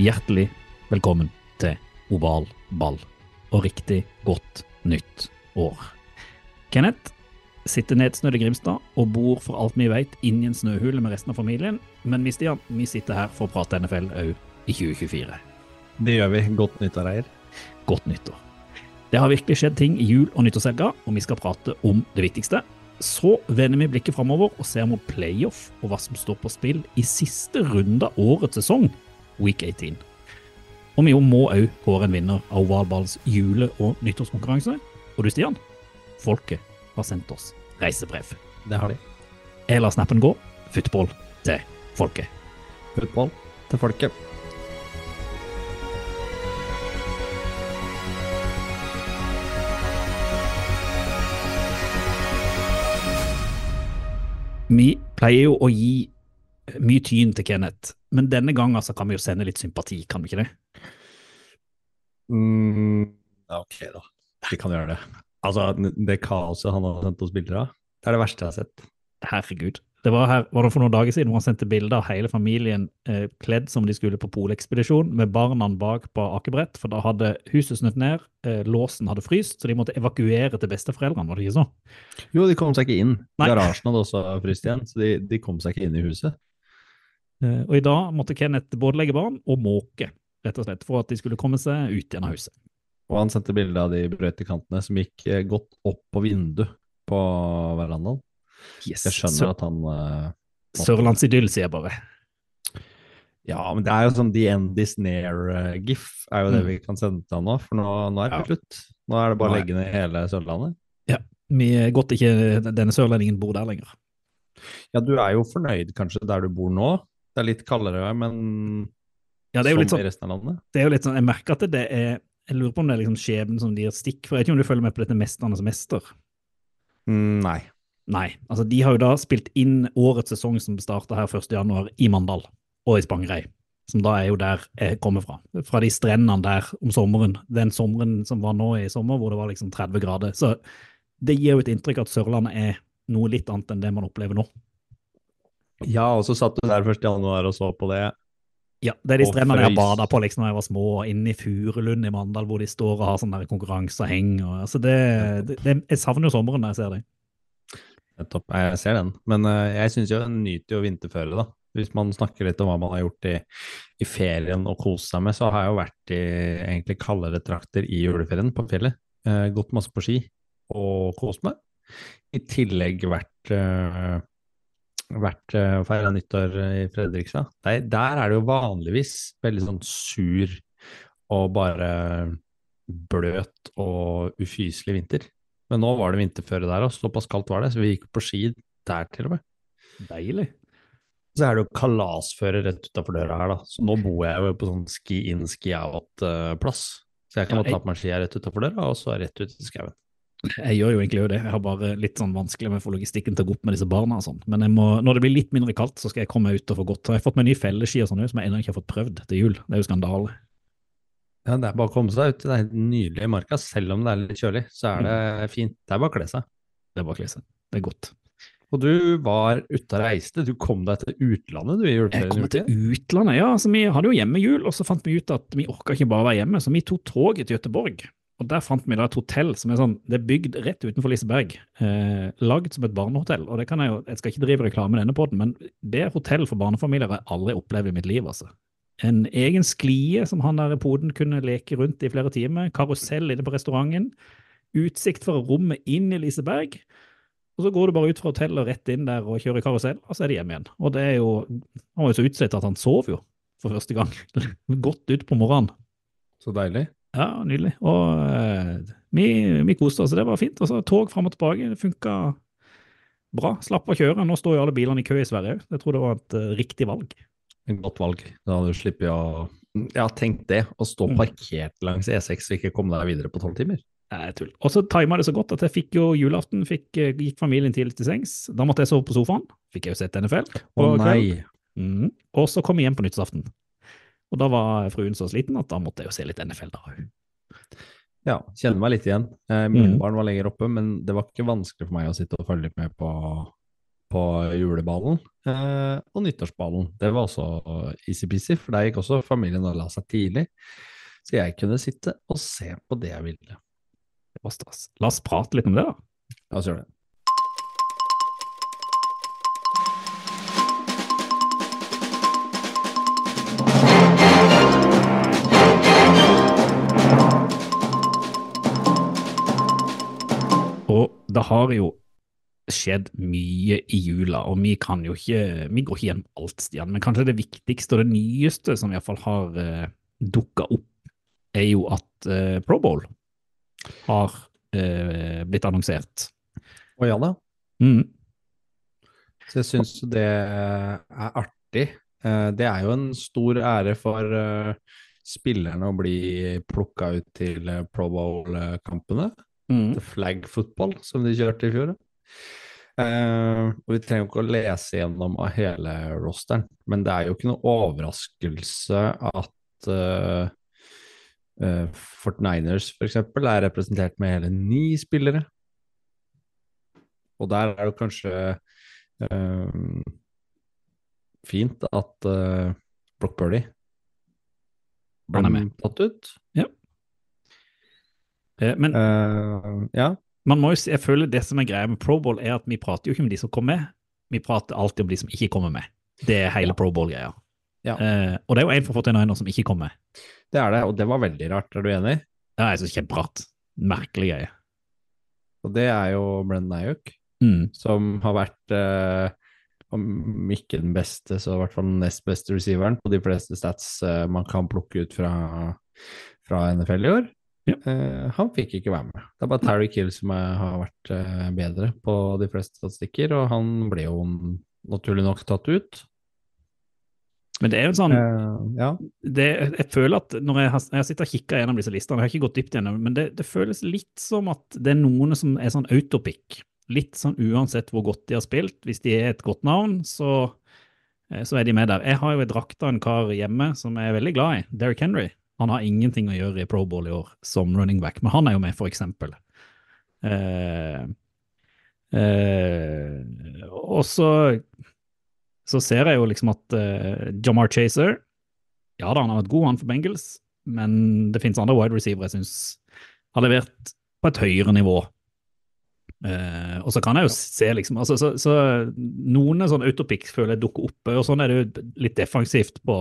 Hjertelig velkommen til oval ball og riktig godt nytt år. Kenneth sitter nedsnødd i Grimstad og bor for alt vi vet inni en snøhule med resten av familien, men vi Stian, vi sitter her for å prate NFL òg i 2024. Det gjør vi. Godt nyttår, Eier. Godt nyttår. Det har virkelig skjedd ting i jul- og nyttårshelga, og vi skal prate om det viktigste. Så vender vi blikket framover og ser mot playoff og hva som står på spill i siste runde av årets sesong, week 18. Og vi må òg kåre en vinner av ovalballs jule- og nyttårskonkurranse. Og du, Stian, folket har sendt oss reisebrev. Det har de. Jeg lar snappen gå. Football til folket. Football til folket. Vi pleier jo å gi mye tyn til Kenneth, men denne gangen altså, kan vi jo sende litt sympati, kan vi ikke det? Mm, ok, da. Vi kan gjøre det. Altså, det kaoset han har sendt oss bilder av, det er det verste jeg har sett. Herregud. Det var, her, var det for noen dager siden hvor han sendte bilder av hele familien eh, kledd som de skulle på polekspedisjon, med barna bak på akebrett, for da hadde huset snødd ned, eh, låsen hadde fryst, så de måtte evakuere til besteforeldrene, var det ikke så? Jo, de kom seg ikke inn. Nei. Garasjen hadde også fryst igjen, så de, de kom seg ikke inn i huset. Eh, og i dag måtte Kenneth både legge barn og måke, rett og slett, for at de skulle komme seg ut igjen av huset. Og han sendte bilde av de brøytekantene som gikk eh, godt opp på vinduet på verandaen. Yes. Jeg skjønner at han uh, Sør Sørlandsidyll, sier jeg bare. Ja, men det er jo sånn The End Is Near-gif, er jo det Mm. vi kan sende til han nå. For nå, nå er det Ja. slutt. Nå er det bare å legge ned hele Sørlandet. Ja, Vi er godt ikke denne sørlendingen bor der lenger. Ja, du er jo fornøyd kanskje der du bor nå. Det er litt kaldere, men Ja, det er jo litt sånn i resten av landet. det er jo litt sånn, Jeg merker at det er Jeg lurer på om det er liksom skjebnen som gir stikk. For jeg vet ikke om du følger med på dette Mesternes mester? Mm, nei. Nei. altså De har jo da spilt inn årets sesong som starta her 1.1. i Mandal og i Spangereid. Som da er jo der jeg kommer fra. Fra de strendene der om sommeren. Den sommeren som var nå i sommer, hvor det var liksom 30 grader. Så det gir jo et inntrykk at Sørlandet er noe litt annet enn det man opplever nå. Ja, og så satt du der 1. januar og så på det. Ja, det er de strendene jeg bada på liksom da jeg var små, og inne i Furulund i Mandal, hvor de står og har sånn der konkurranse og heng. Og, altså det, det, det, jeg savner jo sommeren når jeg ser det. Nettopp. Jeg ser den. Men uh, jeg syns jo en nyter jo vinterføre, da. Hvis man snakker litt om hva man har gjort i, i ferien og kost seg med, så har jeg jo vært i egentlig kaldere trakter i juleferien på fjellet. Uh, gått masse på ski og kost meg. I tillegg vært uh, vært og feira nyttår i Fredrikstad. Der, der er det jo vanligvis veldig sånn sur og bare bløt og ufyselig vinter. Men nå var det vinterføre der, og såpass kaldt var det, så vi gikk på ski der til og med. Deilig. Så er det jo kalasføre rett utafor døra her, da. Så nå bor jeg jo på sånn ski in, ski out-plass. Så jeg kan Ja, jeg... ta på meg skia rett utafor døra, og så rett ut i skauen. Jeg gjør jo egentlig jo det. Jeg har bare litt sånn vanskelig med å få logistikken til å gå opp med disse barna og sånn. Men jeg må, når det blir litt mindre kaldt, så skal jeg komme meg ut og få gått. Jeg har fått meg nye felleski og sånn som jeg ennå ikke har fått prøvd til jul. Det er jo skandale. Ja, det er bare å komme seg ut. Det er helt nydelig i marka. Selv om det er litt kjølig, så er det fint. Det er bare å kle seg. Det er bare å kle seg. Det er godt. Og du var ute og reiste. Du kom deg til utlandet du i Jeg juleferien? kommer gjorde til utlandet, ja. Altså, vi hadde jo hjemmejul, og så fant vi ut at vi orka ikke bare være hjemme, så vi tok toget til Göteborg. Og der fant vi da et hotell som er sånn, det er bygd rett utenfor Liseberg, eh, lagd som et barnehotell. Og det kan jeg jo, jeg skal ikke drive reklame denne den, men det er hotell for barnefamilier har jeg aldri opplevd i mitt liv, altså. En egen sklie som han der i poden kunne leke rundt i flere timer, karusell inne på restauranten, utsikt fra rommet inn i Liseberg, og så går du bare ut fra hotellet og rett inn der og kjører karusell, og så er det hjem igjen. Og det er jo, han var jo så utslitt at han sov jo for første gang. Godt ut på morgenen. Så deilig. Ja, nydelig. Og eh, vi, vi koste oss, det var fint. Og så tog fram og tilbake, det funka bra. Slapp å kjøre. Nå står jo alle bilene i kø i Sverige òg. Jeg tror det var et uh, riktig valg. Et godt valg. Da hadde du sluppet å Ja, tenk det. Å stå Mm. parkert langs E6 og ikke komme deg videre på tolv timer. Nei, tull. Og så tima det så godt at jeg fikk jo julaften, fikk, eh, gikk familien tidlig til sengs. Da måtte jeg sove på sofaen. Fikk jeg jo sett NFL. Å nei. Mhm. Og så kom jeg hjem på nyttårsaften. Og da var fruen så sliten at da måtte jeg jo se litt NFL da òg. Ja, kjenner meg litt igjen. Eh, Mm. Barn var lenger oppe, men det var ikke vanskelig for meg å sitte og følge litt med på, på juleballen eh, og nyttårsballen. Det var også easy-peasy, for der gikk også familien og la seg tidlig. Så jeg kunne sitte og se på det jeg ville. Det var stas. La oss prate litt om det, da. La oss gjøre det. Det har jo skjedd mye i jula, og vi kan jo ikke Vi går ikke gjennom alt, Stian, men kanskje det viktigste og det nyeste som iallfall har uh, dukka opp, er jo at eh, Pro Bowl har eh, blitt annonsert. Å ja da. Mm. Så jeg syns det er artig. Eh, Det er jo en stor ære for eh, spillerne å bli plukka ut til eh, Pro Bowl-kampene. Mm. The Flag Football, som de kjørte i fjor. Uh, og Vi trenger ikke å lese gjennom av hele rosteren, men det er jo ikke noe overraskelse at uh, Fort Niners f.eks. er representert med hele ni spillere. Og der er det kanskje uh, fint at uh, Brock Burley ble med. tatt ut. Eh, men uh, ja. man må jo jeg føler det som er greia med Pro Bowl, er at vi prater jo ikke om de som kommer med, vi prater alltid om de som ikke kommer med. Det er hele Ja. Pro Bowl-greia. Ja. Uh, og det er jo en fra 49 som ikke kommer. Det er det, og det var veldig rart. Er du enig? Det er syns kjemperart. Merkelig greie. Og det er jo Brendan Ayuk, Mm. som har vært uh, om ikke den beste, så i hvert fall den nest beste receiveren på de fleste stats eh, man kan plukke ut fra, fra NFL i år. Ja. Eh, han fikk ikke være med. Det er bare Terry Kill som er, har vært uh, bedre på de fleste statistikker, og han ble jo naturlig nok tatt ut. Men det er jo sånn uh, ja. det, Jeg føler at når jeg har, jeg har sittet og kikka gjennom disse listene, jeg har ikke gått dypt gjennom, men det, det føles litt som at det er noen som er sånn autopic. Litt sånn uansett hvor godt de har spilt. Hvis de er et godt navn, så, så er de med der. Jeg har jo ei drakt av en kar hjemme som jeg er veldig glad i, Derrick Henry. Han har ingenting å gjøre i Pro Bowl i år som running back, men han er jo med, for eksempel. Eh, eh, og så så ser jeg jo liksom at eh, Jamar Chaser Ja da, han har vært god, han for Bengals, men det finnes andre wide receivere jeg syns har levert på et høyere nivå. Uh, og så kan jeg jo se liksom altså, så, så Noen sånn autopics føler jeg dukker opp, og sånn er det jo litt defensivt på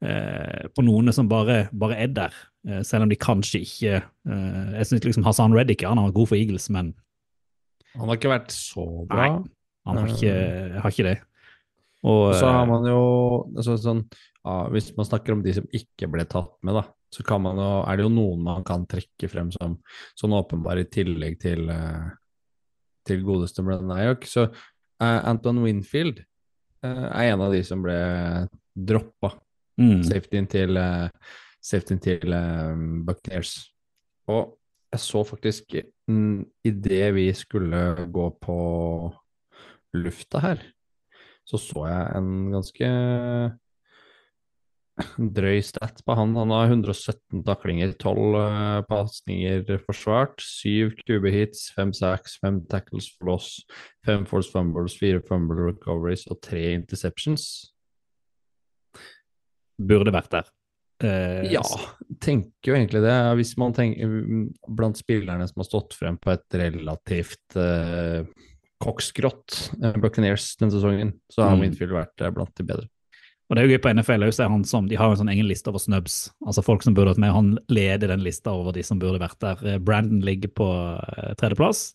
på noen som bare, bare er der, eh, selv om de kanskje ikke eh, Jeg syns liksom Hassan Reddik han vært god for Eagles, men Han har ikke vært så bra. Nei. han har ikke, har ikke det. Og, så har eh, man jo altså sånn, ja, Hvis man snakker om de som ikke ble tatt med, da, så kan man jo, er det jo noen man kan trekke frem som sånn åpenbare i tillegg til, eh, til godeste Brennan Ayok. Så uh, Anton Winfield uh, er en av de som ble droppa. Mm, Safetyen til, uh, safetyen til uh, Buccaneers. Og jeg så faktisk mm, idet vi skulle gå på lufta her, så så jeg en ganske drøy stat på han. Han har 117 taklinger, 12 uh, pasninger forsvart, 7 QB-hits, 5 sacks, 5 tackles for loss, 5 force fumbles, 4 fumble recoveries og 3 interceptions. Burde vært der. Eh, Ja, tenker jo egentlig det. Hvis man tenker blant spillerne som har stått frem på et relativt eh, koksgrått eh, Buccaneers denne sesongen, så har Mm. Winfield vært eh, blant de bedre. Og det er jo gøy på NFL også, er han som, De har en sånn egen liste over snubs, altså folk som burde vært med. Han leder den lista over de som burde vært der. Eh, Brandon ligger på eh, tredjeplass.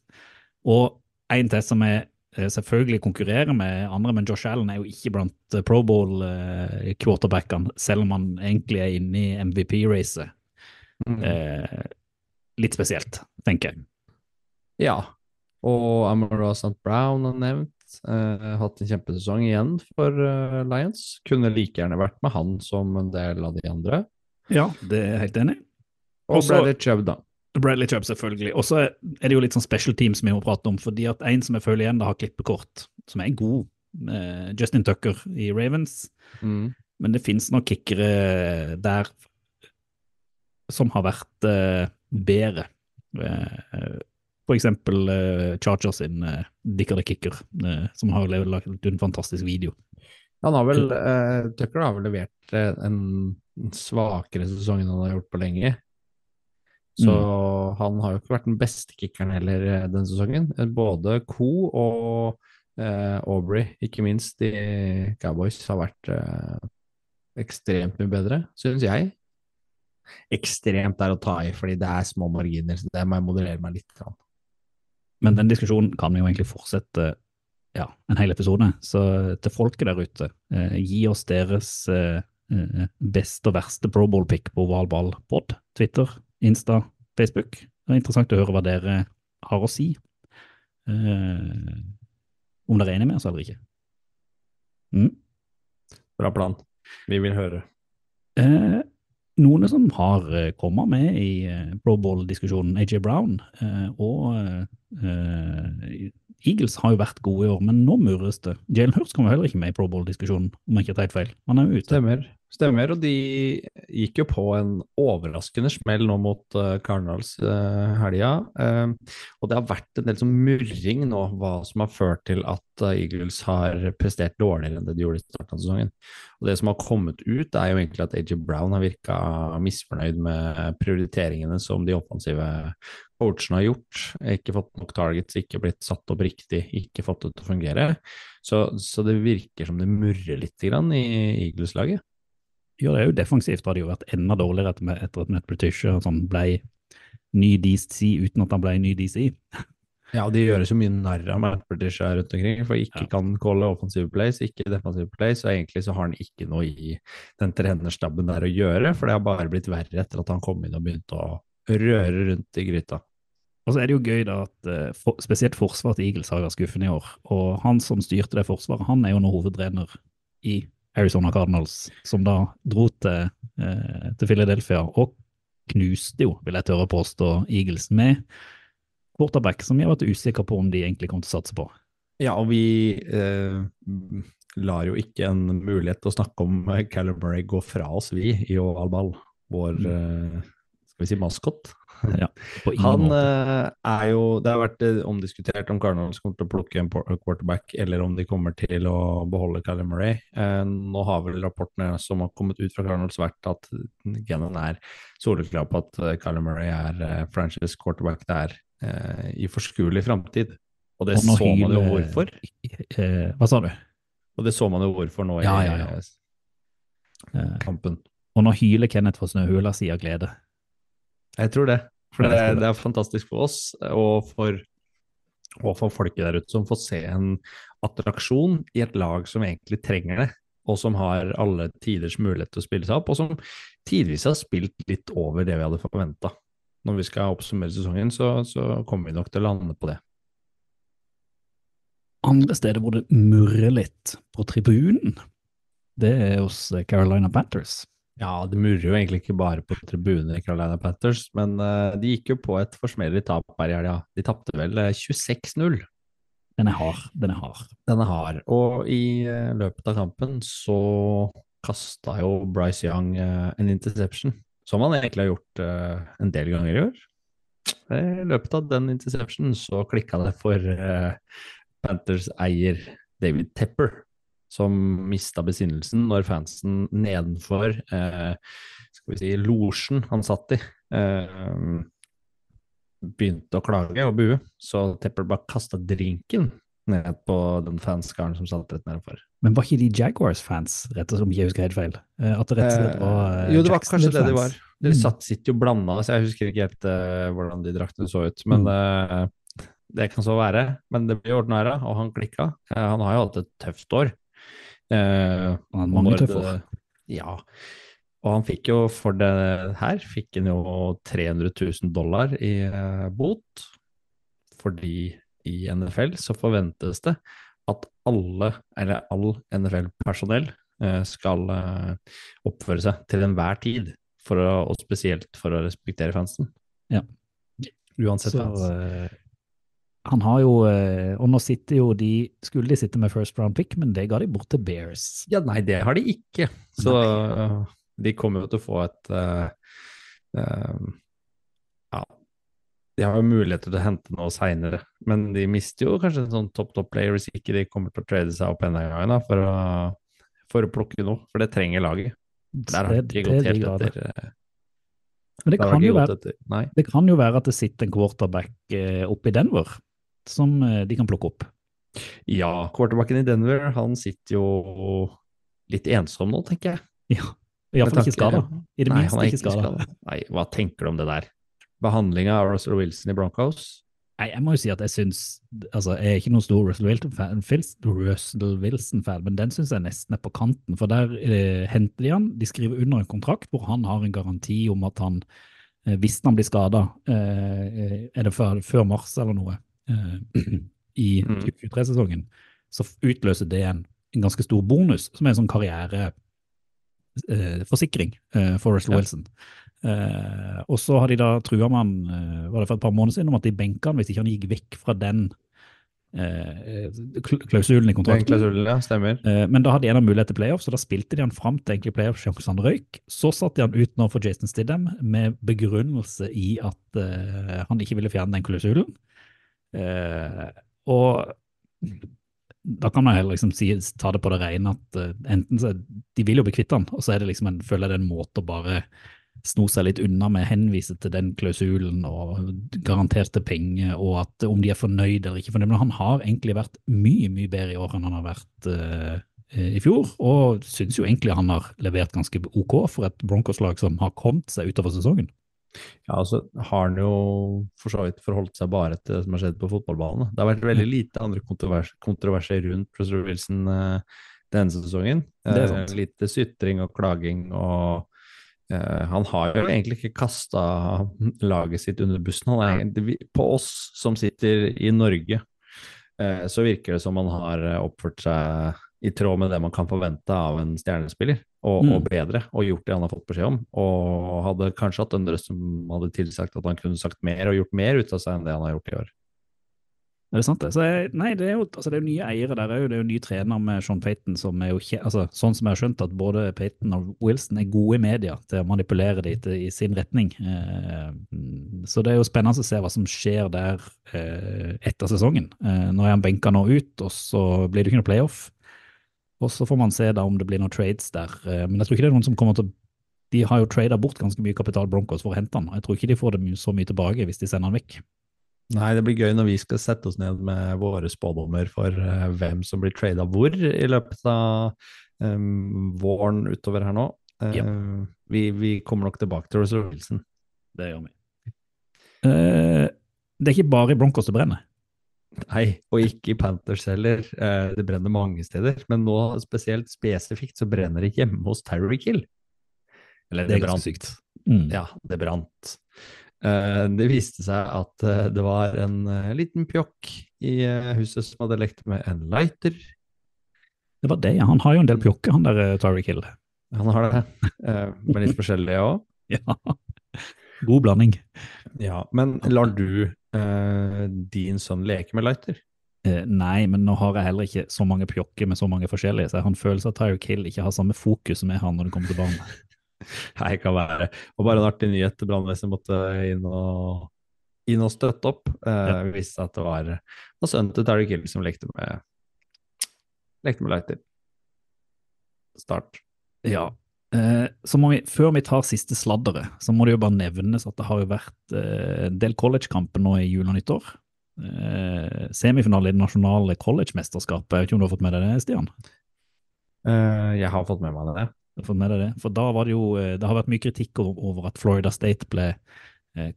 Og en til som er selvfølgelig konkurrerer med andre, men Josh Allen er jo ikke blant eh, Pro Bowl-quarterbackene, selv om han egentlig er inne i MVP-racet. Mm. Eh, litt spesielt, tenker jeg. Ja, Og Amara St. Brown har nevnt. Eh, hatt en kjempesesong igjen for eh, Lions. Kunne like gjerne vært med han som en del av de andre. Ja, det er jeg helt enig i. Og ble det Chubb, da. Bradley Chubb, selvfølgelig. Og så er det jo litt sånn special teams vi må prate om, fordi at en som jeg føler igjen da har klippekort, som er god, eh, Justin Tucker i Ravens, Mm. men det finnes noen kickere der som har vært uh, bedre. Uh, for eksempel uh, Chargers sin uh, Dicker the Kicker, som har lagd en fantastisk video. Han har vel, Tucker har vel levert en svakere sesong enn han har gjort på lenge. Så han har jo ikke vært den beste kickeren heller eh, denne sesongen. Eh, Både Co og eh, Aubrey, ikke minst i Cowboys, har vært eh, ekstremt mye bedre, synes jeg. Ekstremt er å ta i, fordi det er små marginer, så det må jeg moderere meg litt. grann. Men den diskusjonen kan vi jo egentlig fortsette ja, en hel episode. Så til folket der ute, eh, gi oss deres eh, eh, beste og verste Pro Bowl-pick på ovalballpod. Twitter, Insta, Facebook. Det er interessant å høre hva dere har å si. Eh, om dere er enig med oss eller ikke. Mm. Bra plan. Vi vil høre. Eh, noen som har eh, kommet med i eh, Pro Bowl-diskusjonen, AJ Brown eh, og eh, Eagles har jo vært gode i år, men nå murres det. Jalen Hurts kommer heller ikke med i Pro Bowl-diskusjonen, om jeg ikke tar helt feil. Han er jo ute. Stemmer. Stemmer, og de gikk jo på en overraskende smell nå mot uh, Cardinals uh, helga. Eh, og det har vært en del sånn murring nå, hva som har ført til at uh, Eagles har prestert dårligere enn det de gjorde i starten av sesongen. Og det som har kommet ut, er jo egentlig at AJ Brown har virka misfornøyd med prioriteringene som de offensive coachene har gjort. Ikke fått nok targets, ikke blitt satt opp riktig, ikke fått det til å fungere. Så, så det virker som det murrer litt grann i Eagles-laget. Ja, det er jo defensivt, har det jo vært enda dårligere etter, etter at Matt Britisher sånn ble ny DC uten at han ble ny DC. Ja, de gjør så mye narr av Matt Britisher rundt omkring, for ikke Ja. kan calle offensive plays, ikke defensive plays, og egentlig så har han ikke noe i den trenerstabben der å gjøre, for det har bare blitt verre etter at han kom inn og begynte å røre rundt i gryta. Og så er det jo gøy da at eh, for, spesielt forsvaret til Eagles har vært skuffende i år, og han som styrte det forsvaret, han er jo nå hovedtrener i Arizona Cardinals, som da dro til, eh, til Philadelphia og knuste jo, vil jeg tørre å påstå, Eagles med quarterback som jeg har vært usikker på om de egentlig kom til å satse på. Ja, og vi eh, lar jo ikke en mulighet til å snakke om eh, Callum Murray gå fra oss, vi, i oval ball. Vår, eh, skal vi si, maskot. Ja, på ingen Han måte. eh, er jo Det har vært eh, omdiskutert om Cardinals kommer til å plukke en quarterback, eller om de kommer til å beholde Callum Murray. Eh, nå har vel rapportene som har kommet ut fra Cardinals vært at Gannon er soleklar på at Callum Murray er franchise quarterback der i forskuelig framtid. Og det Og så man jo hvorfor. Eh, hva sa du? Og det så man jo hvorfor nå i Ja, ja, ja. kampen. og nå hyler Kenneth fra Snøhula si av glede. Jeg tror det. For det, det. er fantastisk for oss og for, og for folket der ute som får se en attraksjon i et lag som egentlig trenger det, og som har alle tiders mulighet til å spille seg opp, og som tidvis har spilt litt over det vi hadde forventa. Når vi skal oppsummere sesongen, så, så kommer vi nok til å lande på det. Andre steder hvor det murrer litt på tribunen, det er hos Carolina Panthers. Ja, det murrer jo egentlig ikke bare på tribunene i Carolina Panthers, men uh, de gikk jo på et forsmedelig tap her i helga. De tapte vel eh, 26-0. Den er hard, den er hard. Den er hard. Og i uh, løpet av kampen så kasta jo Bryce Young uh, en interception, som han egentlig har gjort eh, en del ganger i år. I løpet av den interceptionen så klikka det for eh, Panthers eier David Tepper, som mista besinnelsen når fansen nedenfor eh, skal vi si, losjen han satt i, eh, begynte å klage og bue. Så Tepper bare kasta drinken ned på den fanskaren som satt rett nedenfor. Men var ikke de Jaguars-fans, rett og slett, om jeg husker helt feil? Eh, At det rett og slett var eh, jo, det var kanskje det de var. De Mm. satt, sitt jo blanda, så jeg husker ikke helt uh, hvordan de draktene så ut. Men Mm. eh, det kan så være. Men det blir ordna og han klikka. Eh, han har jo hatt et tøft år. Eh, Han tøffe år. Ja. Og han fikk jo for det her fikk han jo 300 000 dollar i eh, bot fordi i NFL så forventes det at alle, eller all NFL-personell, eh, skal oppføre seg til enhver tid, for å, og spesielt for å respektere fansen. Ja. Uansett Så- fans. Han har jo eh, Og nå sitter jo de Skulle de sitte med first round pick, men det ga de bort til Bears. Ja, nei, det har de ikke. Så øh, de kommer jo til å få et uh, uh, Ja, de har jo muligheter til å hente noe seinere, men de mister jo kanskje en sånn topp topp player hvis ikke de kommer til å trade seg opp enda en gang da, for, å, for å plukke noe, for det trenger laget. Der har de ikke gått helt grader. etter. Men det kan, de være, det kan jo være at det sitter en quarterback eh, oppe i Denver som eh, de kan plukke opp. Ja, quarterbacken i Denver, han sitter jo litt ensom nå, tenker jeg. Ja, Iallfall ikke skada. I det Nei, minste ikke skada. Nei, hva tenker du om det der? Behandlinga av Russell Wilson i Broncos? Nei, jeg må jo si at jeg syns Altså, jeg er ikke noen stor Russell Wilson-fan, Russell Wilson-fan, men den syns jeg nesten er på kanten. For der eh, henter de han, de skriver under en kontrakt hvor han har en garanti om at han, eh, hvis han blir skada, eh, er det før, før mars eller noe, eh, i Mm. 2023-sesongen, så utløser det en, en ganske stor bonus, som er en sånn karriereforsikring eh, for Russell Ja. Wilson. Eh, og så har de da trua med han, eh, var det for et par måneder siden, om at de benka han hvis ikke han gikk vekk fra den eh, klausulen i kontrakten. klausulen, ja, stemmer. Eh, men da hadde de en av mulighet til playoff, så da spilte de han fram til egentlig playoff-sjansene røyk. Så satte de han ut nå for Jason Stidham med begrunnelse i at eh, han ikke ville fjerne den klausulen. Eh, og da kan man heller liksom si, ta det på det rene at uh, enten så De vil jo bli kvitt han, og så er det liksom en, føler jeg det er en måte å bare sno seg litt unna med henvise til den klausulen og garanterte penger, og at om de er fornøyd eller ikke fornøyd. Men han har egentlig vært mye, mye bedre i år enn han har vært uh, i fjor, og syns jo egentlig han har levert ganske ok for et Broncos-lag som har kommet seg utover sesongen. Ja, altså har han jo for så vidt forholdt seg bare til det som har skjedd på fotballbanen. Det har vært veldig lite andre kontrovers kontroverser rundt Professor Wilson eh, denne sesongen. Det er Eh, lite sytring og klaging, og eh, han har jo egentlig ikke kasta laget sitt under bussen. Er, på oss som sitter i Norge, eh, så virker det som han har eh, oppført seg i tråd med det man kan forvente av en stjernespiller, og, Mm. og bedre, og gjort det han har fått beskjed om. Og hadde kanskje hatt en røst som hadde tilsagt at han kunne sagt mer og gjort mer ut av seg enn det han har gjort i år. Er det sant det? Så jeg, nei, det er jo altså det er jo nye eiere der òg. Det er jo ny trener med Sean Payton som er jo ikke altså Sånn som jeg har skjønt at både Payton og Wilson er gode i media til å manipulere det til, i sin retning. Eh, så det er jo spennende å se hva som skjer der eh, etter sesongen. Eh, nå er han benka nå ut, og så blir det ikke noe playoff. Og så får man se da om det blir noen trades der. Eh, men jeg tror ikke det er noen som kommer til å De har jo trada bort ganske mye kapital Broncos for å hente han. Jeg tror ikke de får det så mye tilbake hvis de sender han vekk. Nei, det blir gøy når vi skal sette oss ned med våre spådommer for eh, hvem som blir trada hvor i løpet av um, våren utover her nå. Eh, Ja. vi, vi kommer nok tilbake til Russell Wilson. Det gjør vi. Uh, det er ikke bare i Broncos det brenner. Nei, og ikke i Panthers heller. Eh, det brenner mange steder, men nå spesielt spesifikt så brenner det hjemme hos Terry Kill. Eller Det det, brant. sykt. Mm. Ja, det brant. Eh, det viste seg at eh, det var en liten pjokk i huset som hadde lekt med en lighter. Det var det, ja. Han har jo en del pjokker, han der eh, Kill. Han har det, eh, men litt forskjellig òg. Ja. God blanding. Ja, men lar du eh, din sønn leker med lighter? Uh, nei, men nå har jeg heller ikke så mange pjokker med så mange forskjellige, så jeg har en følelse at Tyre Kill ikke har samme fokus som jeg har når det kommer til barn. Nei, kan være. Og bare en artig nyhet. Brannvesenet måtte inn og, inn og støtte opp. Uh, Ja. Visste at det var, noen sønnen til Tyre Kill som lekte med, lekte med lighter. Start. Ja. Eh, så må vi, før vi tar siste sladderet, så må det jo bare nevnes at det har jo vært eh, en del collegekamper nå i jul og nyttår. Eh, semifinale i det nasjonale collegemesterskapet, jeg vet ikke om du har fått med deg det, Stian? Jeg har fått med meg det. Har fått med deg det? For da var det jo, det har vært mye kritikk over, at Florida State ble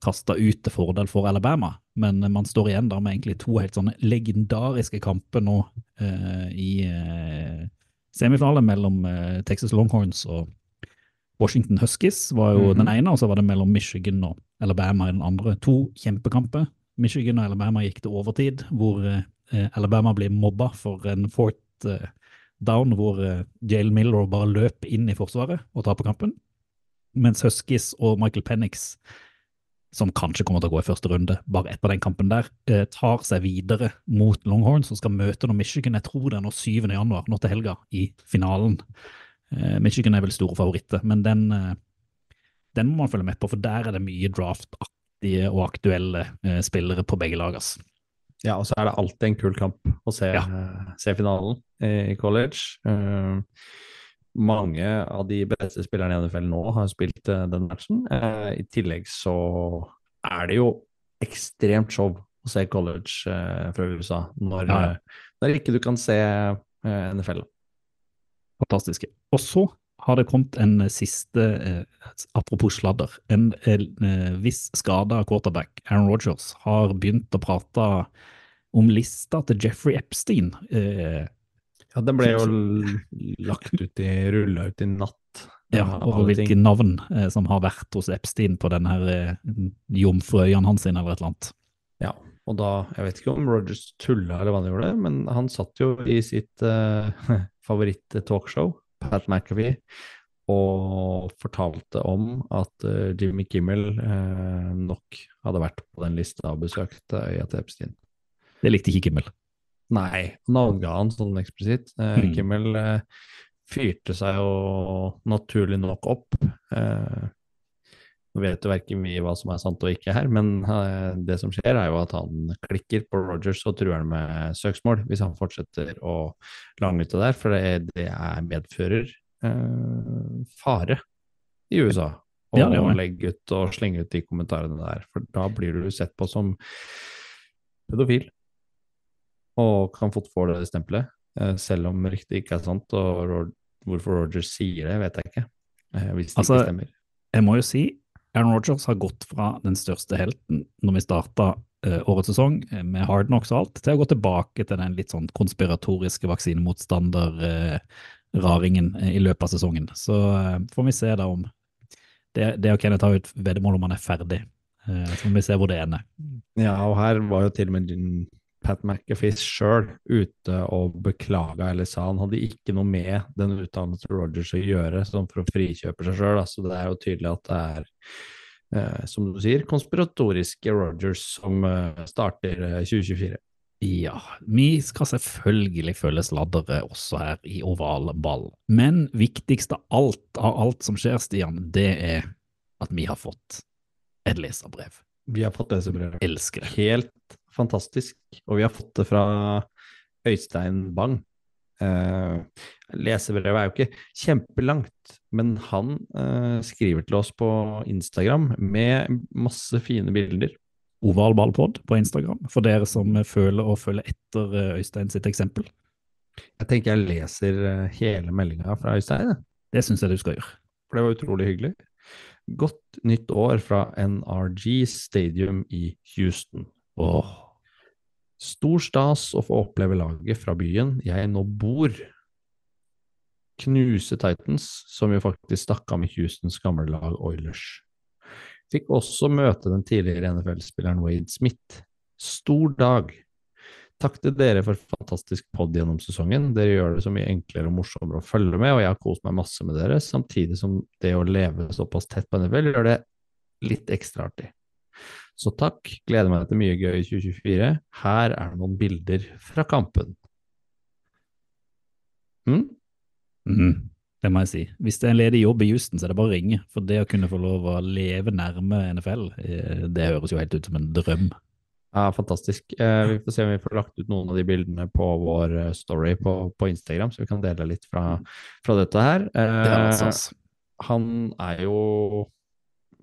kasta ut til fordel for Alabama, men man står igjen da med egentlig to helt sånne legendariske kamper nå i semifinale mellom Texas Longhorns og Washington Huskies var jo Mhm. den ene, og så var det mellom Michigan og Alabama i den andre. To kjempekamper. Michigan og Alabama gikk til overtid, hvor eh, Alabama blir mobba for en fourth eh, down, hvor eh, Jalen Miller bare løp inn i forsvaret og taper kampen. Mens Huskies og Michael Penix, som kanskje kommer til å gå i første runde, bare etter den kampen der, eh, tar seg videre mot Longhorns og skal møte noe Michigan, jeg tror det er nå 7. januar, nå til helga, i finalen. Eh, Michigan er vel store favoritter, men den, eh, den må man følge med på, for der er det mye draftaktige og aktuelle eh, spillere på begge lag. ass. Ja, og så er det alltid en kul kamp å se, Ja. se finalen i, college. Uh, mange av de beste spillerne i NFL nå har spilt uh, den matchen. Uh, I tillegg så er det jo ekstremt show å se college fra USA når, Ja, når ikke du kan se NFL. Fantastiske. Og så har det kommet en siste, eh, apropos sladder, en eh, viss skada quarterback, Aaron Rodgers, har begynt å prate om lista til Jeffrey Epstein. Eh, Ja, den ble jo lagt ut i, rulla ut i natt. ja, og hvilke ting. navn eh, som har vært hos Epstein på denne her eh, jomfruøyene hans eller et eller annet. Ja, og da, jeg vet ikke om Rogers tulla eller hva han gjorde, men han satt jo i sitt uh, favoritt-talkshow, Pat McAfee, og fortalte om at eh, Jimmy Kimmel eh, nok hadde vært på den lista og besøkt øya til Epstein. Det likte ikke Kimmel. Nei, navnga han sånn eksplisitt. Eh, Mm. Kimmel eh, fyrte seg jo naturlig nok opp. Eh, vet jo verken vi hva som er sant og ikke her, men eh, det som skjer er jo at han klikker på Rogers og truer han med søksmål hvis han fortsetter å det der, for det, det er medfører eh, fare i USA. å Ja, legge ut og slenge ut de kommentarene der, for da blir du sett på som pedofil og kan fort få det stempelet, eh, selv om ryktet ikke er sant. Og hvorfor Rogers sier det, vet jeg ikke. eh, Hvis det Altså, ikke stemmer. Jeg må jo si, Aaron Rodgers har gått fra den største helten når vi starta eh, årets sesong eh, med hard knocks og alt, til å gå tilbake til den litt sånn konspiratoriske vaksinemotstander-raringen eh, i løpet av sesongen. Så får vi se da om det, det og Kenneth har jo et veddemål om han er ferdig. Så får vi se hvor det ender. Ja, og her var jo til og med din Pat McAfee sjøl ute og beklaga, eller sa han hadde ikke noe med den utdannelsen til Rogers å gjøre, sånn for å frikjøpe seg sjøl. Så det er jo tydelig at det er, eh, som du sier, konspiratoriske Rogers som eh, starter eh, 2024. Ja, vi skal selvfølgelig følge sladdere også her i oval ball. Men viktigst av alt av alt som skjer, Stian, det er at vi har fått et leserbrev. Vi har fått leserbrev. Elsker det. Helt fantastisk. Og vi har fått det fra Øystein Bang. Eh, lesebrevet er jo ikke kjempelangt, men han eh, skriver til oss på Instagram med masse fine bilder. Oval ballpod på Instagram, for dere som føler å følge etter eh, Øystein sitt eksempel. Jeg tenker jeg leser hele meldinga fra Øystein. Det syns jeg du skal gjøre. for det var utrolig hyggelig. Godt nytt år fra NRG Stadium i Houston. Åh, Stor stas å få oppleve laget fra byen jeg nå bor. Knuse Titans, som jo faktisk stakk av med Houstons gamle lag Oilers. Fikk også møte den tidligere NFL-spilleren Wade Smith. Stor dag. Takk til dere for fantastisk pod gjennom sesongen. Dere gjør det så mye enklere og morsommere å følge med, og jeg har kost meg masse med dere, samtidig som det å leve såpass tett på NFL gjør det litt ekstra artig. Så takk, gleder meg til mye gøy i 2024. Her er noen bilder fra kampen. Mm? Mm, det må jeg si. Hvis det er en ledig jobb i Houston, så er det bare å ringe. For det å kunne få lov å leve nærme NFL, eh, det høres jo helt ut som en drøm. Ja, fantastisk. Eh, vi får se om vi får lagt ut noen av de bildene på vår eh, story på, på Instagram, så vi kan dele litt fra, fra dette her. Det Eh, han er jo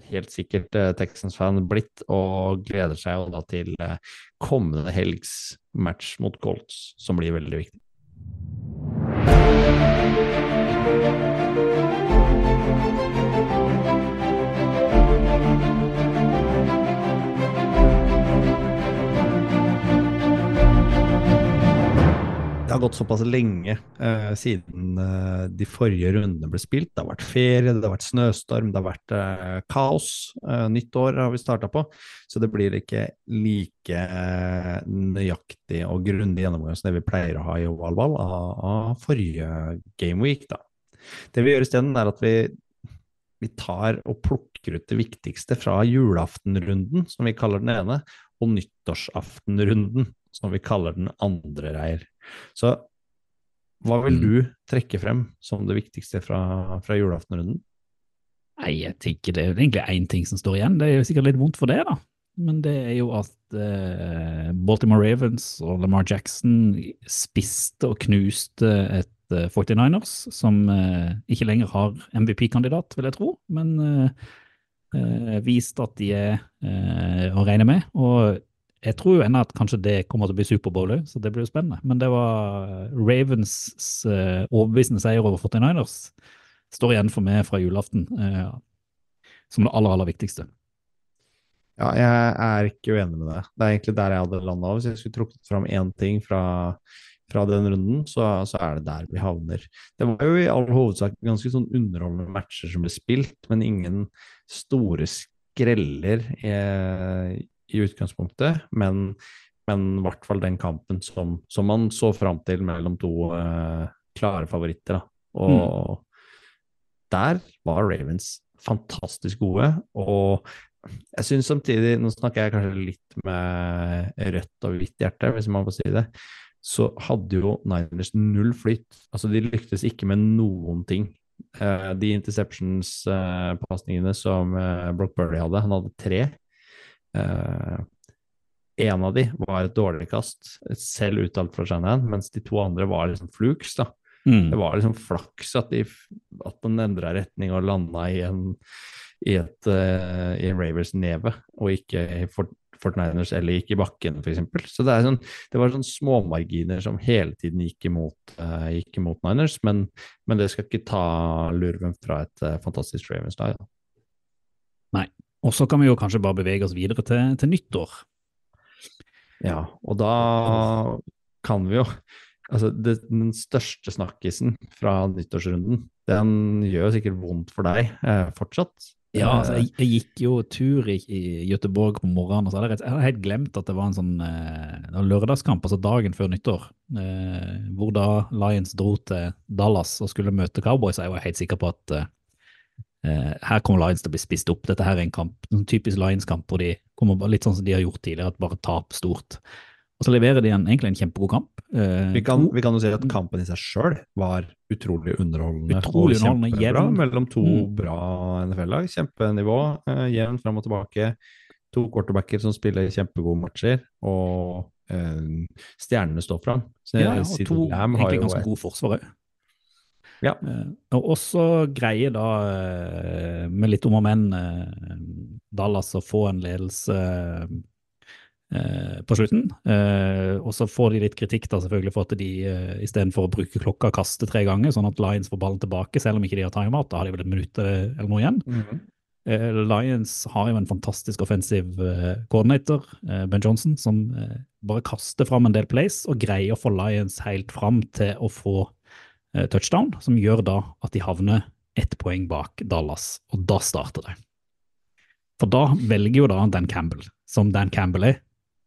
helt sikkert Texans-fan blitt, og gleder seg jo da til kommende helgs match mot Colts, som blir veldig viktig. Har gått såpass lenge eh, siden eh, de forrige rundene ble spilt. Det har vært ferie, det har vært snøstorm, det har vært eh, kaos. Eh, nytt år har vi starta på, så det blir ikke like eh, nøyaktig og grundig gjennomgang som det vi pleier å ha i ovalball av, av forrige gameweek. Da. Det vi gjør isteden, er at vi, vi tar og plukker ut det viktigste fra julaftenrunden, som vi kaller den ene, og nyttårsaftenrunden, som vi kaller den andre, Reier. Så hva vil Mm. du trekke frem som det viktigste fra, fra julaftenrunden? Nei, jeg tenker det er egentlig én ting som står igjen. Det er jo sikkert litt vondt for det, da. Men det er jo at eh, Baltimore Ravens og Lamar Jackson spiste og knuste et eh, 49ers som eh, ikke lenger har MVP-kandidat, vil jeg tro, men eh, eh, viste at de er eh, å regne med. Og jeg tror jo ennå at kanskje det kommer til å bli Superbowl òg, så det blir jo spennende. Men det var Ravens uh, overbevisende seier over 49ers står igjen for meg fra julaften uh, som det aller, aller viktigste. Ja, jeg er ikke uenig med deg. Det er egentlig der jeg hadde landa. Hvis jeg skulle trukket fram én ting fra, fra den runden, så, så er det der vi havner. Det var jo i all hovedsak ganske sånn underholdende matcher som ble spilt, men ingen store skreller i, i utgangspunktet. Men, i hvert fall den kampen som, som man så fram til mellom to eh, klare favoritter. Da. Og der var Ravens fantastisk gode. Og jeg syns samtidig, nå snakker jeg kanskje litt med rødt og hvitt hjerte, hvis man får si det, så hadde jo Niners null flyt. Altså, de lyktes ikke med noen ting. Eh, de interceptions-pasningene som eh, Brock Burley hadde, han hadde tre. Eh, en av de var et dårlig kast, selv uttalt fra Shanahan, mens de to andre var liksom flukes. da. Mm. Det var liksom flaks at, de, at den endra retning og landa i en, i et, uh, i en Ravers neve, og ikke i Fort, Fortniners eller gikk i bakken, f.eks. Så det, er sånn, det var sånn småmarginer som hele tiden gikk imot, uh, gikk imot Niners, men, men det skal ikke ta lurven fra et uh, fantastisk Ravens-lag. Og så kan vi jo kanskje bare bevege oss videre til, til nyttår. Ja, og da kan vi jo Altså, det, den største snakkisen fra nyttårsrunden, den gjør sikkert vondt for deg eh, fortsatt. Ja, altså, Eh, jeg, jeg gikk jo tur i, i Göteborg på morgenen, og så hadde jeg, hadde helt glemt at det var en sånn eh, lørdagskamp, altså dagen før nyttår, eh, hvor da Lions dro til Dallas og skulle møte Cowboys. Jeg var helt sikker på at eh, her kommer Lions til å bli spist opp. Dette her er en kamp, en typisk Lions-kamp hvor de kommer litt sånn som de har gjort tidligere, at bare tap stort. Og så leverer de en, egentlig en kjempegod kamp. Eh, vi, kan, vi kan jo si at kampen i seg sjøl var utrolig underholdende. Utrolig underholdende, jevn. mellom to Mm. bra NFL-lag. Kjempenivå, eh, jevn fram og tilbake. To quarterbacker som spiller kjempegode matcher, og eh, stjernene står fram. Så, Ja, og to egentlig ganske gode forsvar òg. Ja. og også greier da, eh, med litt om og men, eh, Dallas å få en ledelse eh, på slutten. Eh, og så får de litt kritikk da selvfølgelig for at de istedenfor å bruke klokka kaster tre ganger, sånn at Lions får ballen tilbake, selv om ikke de har timeout. Da har de vel et minutt eller noe igjen. Mm -hmm. Lions har jo en fantastisk offensiv koordinator, coordinator, eh, Ben Johnson, som eh, bare kaster fram en del plays og greier å få Lions helt fram til å få eh, touchdown, som gjør da at de havner ett poeng bak Dallas, og da starter det. For da velger jo da Dan Campbell, som Dan Campbell er,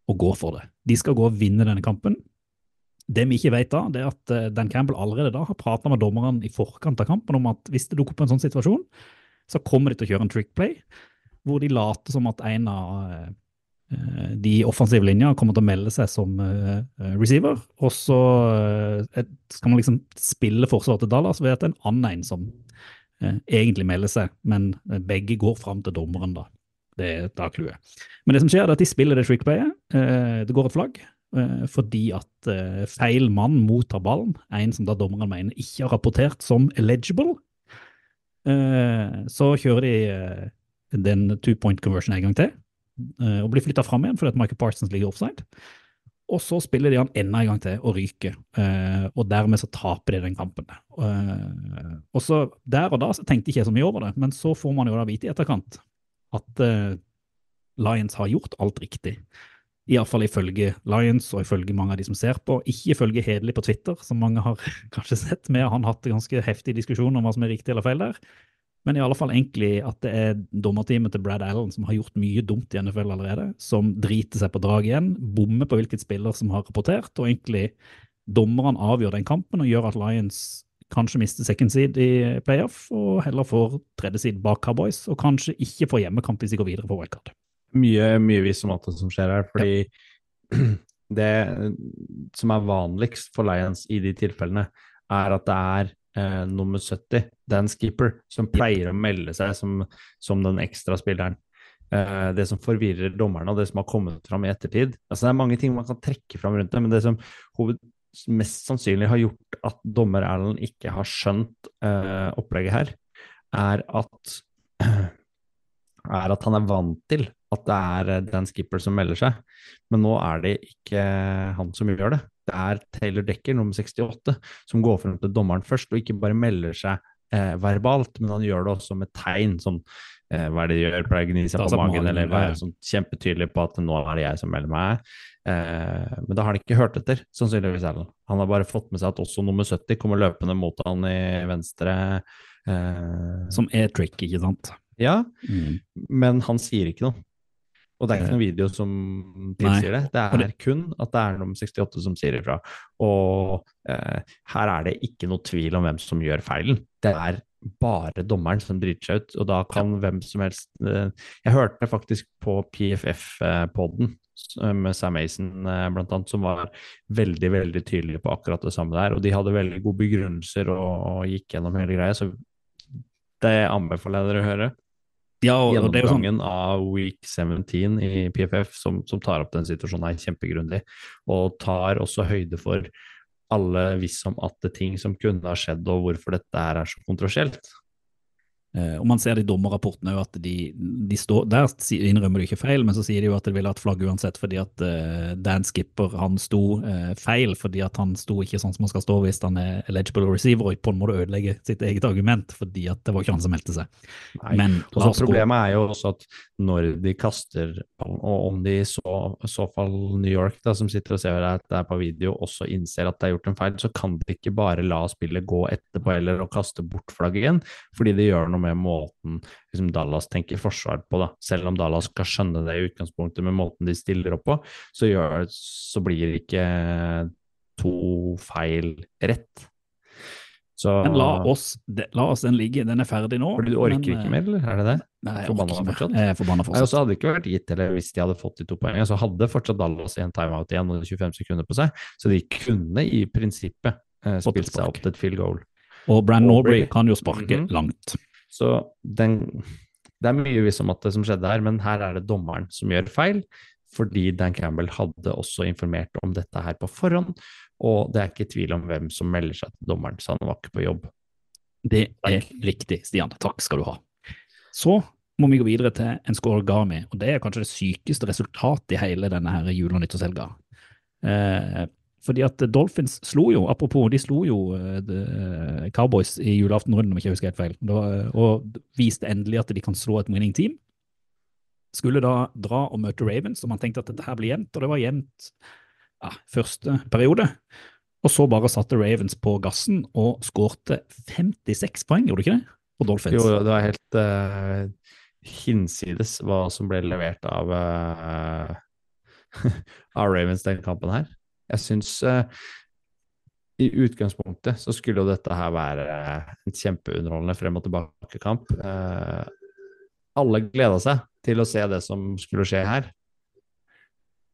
å gå for det. De skal gå og vinne denne kampen. Det vi ikke vet da, det er at eh, Dan Campbell allerede da har prata med dommerne i forkant av kampen om at hvis det dukker opp en sånn situasjon, så kommer de til å kjøre en trick play, hvor de later som at en av eh, eh, de offensive linja kommer til å melde seg som eh, eh, receiver, og så eh, skal man liksom spille forsvaret til Dallas ved at en annen en som eh, egentlig melder seg, men eh, begge går fram til dommeren, da. Det er da clouet. Men det som skjer, er at de spiller det trick playet. Eh, det går et flagg. eh, Fordi at eh, feil mann mottar ballen, en som da dommeren mener ikke har rapportert som eligible, Eh, så kjører de eh, den two point conversion en gang til, eh, og blir flytta fram igjen fordi at Michael Parsons ligger offside. Og så spiller de han enda en gang til og ryker, eh, og dermed så taper de den kampen. Eh, og så Der og da så tenkte jeg ikke så mye over det, men så får man jo da vite i etterkant at eh, Lions har gjort alt riktig. Iallfall ifølge Lions og ifølge mange av de som ser på. Ikke ifølge Hedelig på Twitter, som mange har kanskje sett. Han har hatt ganske heftig diskusjon om hva som er riktig eller feil der. Men i alle fall egentlig at det er dommerteamet til Brad Allen som har gjort mye dumt i NFL allerede, som driter seg på drag igjen, bommer på hvilket spiller som har rapportert, og egentlig dommerne avgjør den kampen og gjør at Lions kanskje mister second seed i playoff, og heller får tredje seed bak Cowboys, og kanskje ikke får hjemmekamp hvis de går videre på wildcard. Mye, mye visst om alt det som skjer her, fordi ja. det som er vanligst for Lions i de tilfellene, er at det er eh, nummer 70, Dan Skipper, som pleier å melde seg som, som den ekstraspilleren. Eh, det som forvirrer dommerne, og det som har kommet fram i ettertid. Altså, det er mange ting man kan trekke fram rundt det, men det som hoved, mest sannsynlig har gjort at dommer Erlend ikke har skjønt eh, opplegget her, er at er at han er vant til at det er eh, Dan Skipper som melder seg, men nå er det ikke han som gjør det. Det er Taylor Decker, nummer 68, som går frem til dommeren først, og ikke bare melder seg eh, verbalt, men han gjør det også med tegn, som eh, hva er det de gjør, pleier å gni seg på magen, magen, eller være sånn kjempetydelig på at nå er det jeg som melder meg. Eh, men da har han ikke hørt etter, sannsynligvis. Erlend. Han har bare fått med seg at også nummer 70 kommer løpende mot han i venstre. Eh... Som er trick, ikke sant? Ja, mm. men han sier ikke noe. Og det er ikke noen video som tilsier det. Det er kun at det er nummer 68 som sier ifra. Og eh, her er det ikke noe tvil om hvem som gjør feilen. Det er bare dommeren som driter seg ut, og da kan ja. hvem som helst eh, Jeg hørte faktisk på PFF-poden eh, med Sam Mason eh, blant annet, som var veldig veldig tydelig på akkurat det samme der. Og de hadde veldig gode begrunnelser og, og gikk gjennom hele greia, så det anbefaler jeg dere å høre. Ja, og, og det er jo sånn... av week 17 i PFF som, som tar opp den situasjonen her kjempegrundig, og tar også høyde for alle visst om at det er ting som kunne ha skjedd, og hvorfor dette er så kontroversielt. Uh, og Man ser det i dommerrapportene at de, de står, der innrømmer de ikke feil, men så sier de jo at de ville hatt flagg uansett fordi at uh, Dan Skipper han sto uh, feil fordi at han sto ikke sånn som han skal stå hvis han er eligible receiver og på en måte ødelegge sitt eget argument fordi at det var ikke han som meldte seg. Men Problemet er jo også at når de kaster, og om de i så, så, fall New York da, som sitter og ser at det er på video, også innser at det er gjort en feil, så kan de ikke bare la spillet gå etterpå eller å kaste bort flagget igjen, fordi det gjør noe noe med måten liksom Dallas tenker forsvar på. da. Selv om Dallas skal skjønne det i utgangspunktet med måten de stiller opp på, så, gjør, så blir ikke to feil rett. Så, men la oss, la oss, den ligge, den er ferdig nå. Fordi du orker men, ikke mer, eller er det det? Nei, jeg forbanna fortsatt? Jeg forbanna fortsatt. Nei, så hadde det ikke vært gitt, eller hvis de hadde fått de to poengene, så hadde fortsatt Dallas en timeout igjen og 25 sekunder på seg, så de kunne i prinsippet eh, spilt seg opp til et field goal. Og Brandon Aubrey kan jo sparke mm -hmm. langt. Så den, det er mye visst om at det som skjedde her, men her er det dommeren som gjør feil. Fordi Dan Campbell hadde også informert om dette her på forhånd, og det er ikke tvil om hvem som melder seg til dommeren, så han var ikke på jobb. Det er riktig, Stian. Takk skal du ha. Så må vi gå videre til en score Gami, og det er kanskje det sykeste resultatet i hele denne her jule- og nyttårshelga. Eh, fordi at Dolphins slo jo, apropos, de slo jo uh, Cowboys i julaftenrunden, om jeg ikke husker helt feil, da, og viste endelig at de kan slå et winning team. Skulle da dra og møte Ravens, og man tenkte at dette her blir jevnt, og det var jevnt ja, første periode. Og så bare satte Ravens på gassen og skårte 56 poeng, gjorde du ikke det? På Dolphins. Jo, det var helt uh, hinsides hva som ble levert av, uh, av Ravens den kampen her. Jeg syns uh, i utgangspunktet så skulle jo dette her være en kjempeunderholdende frem og tilbake-kamp. Uh, alle gleda seg til å se det som skulle skje her.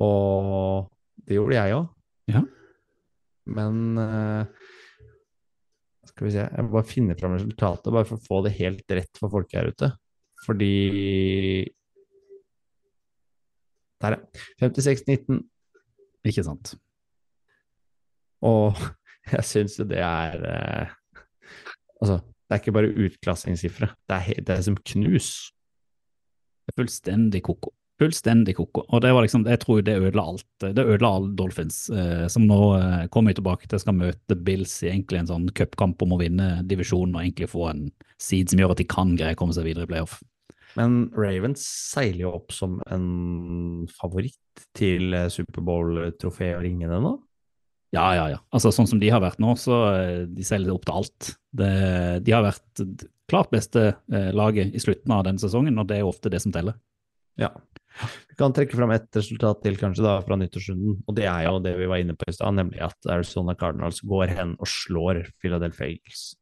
Og det gjorde jeg òg. Ja. Men uh, skal vi se Jeg må bare finne fram resultatet, bare for å få det helt rett for folk her ute. Fordi Der, ja. 56-19. Ikke sant. Og jeg syns jo det er eh, Altså, det er ikke bare utklassingssifre, det, det, er som knus. Fullstendig koko. Fullstendig koko. Og det var liksom, jeg tror det ødela alt. Det ødela alle Dolphins, eh, som nå eh, kommer tilbake til skal møte Bills i egentlig en sånn cupkamp om å vinne divisjonen og egentlig få en seed som gjør at de kan greie å komme seg videre i playoff. Men Ravens seiler jo opp som en favoritt til eh, Superbowl-trofé og ringene nå. Ja, ja, ja. Altså Sånn som de har vært nå, så eh, de selger opp til alt. Det, de har vært klart beste eh, laget i slutten av den sesongen, og det er ofte det som teller. Ja. Vi kan trekke fram ett resultat til kanskje da fra nyttårsrunden, og det er jo det vi var inne på i stad, nemlig at Arizona Cardinals går hen og slår Philadelphia Eagles.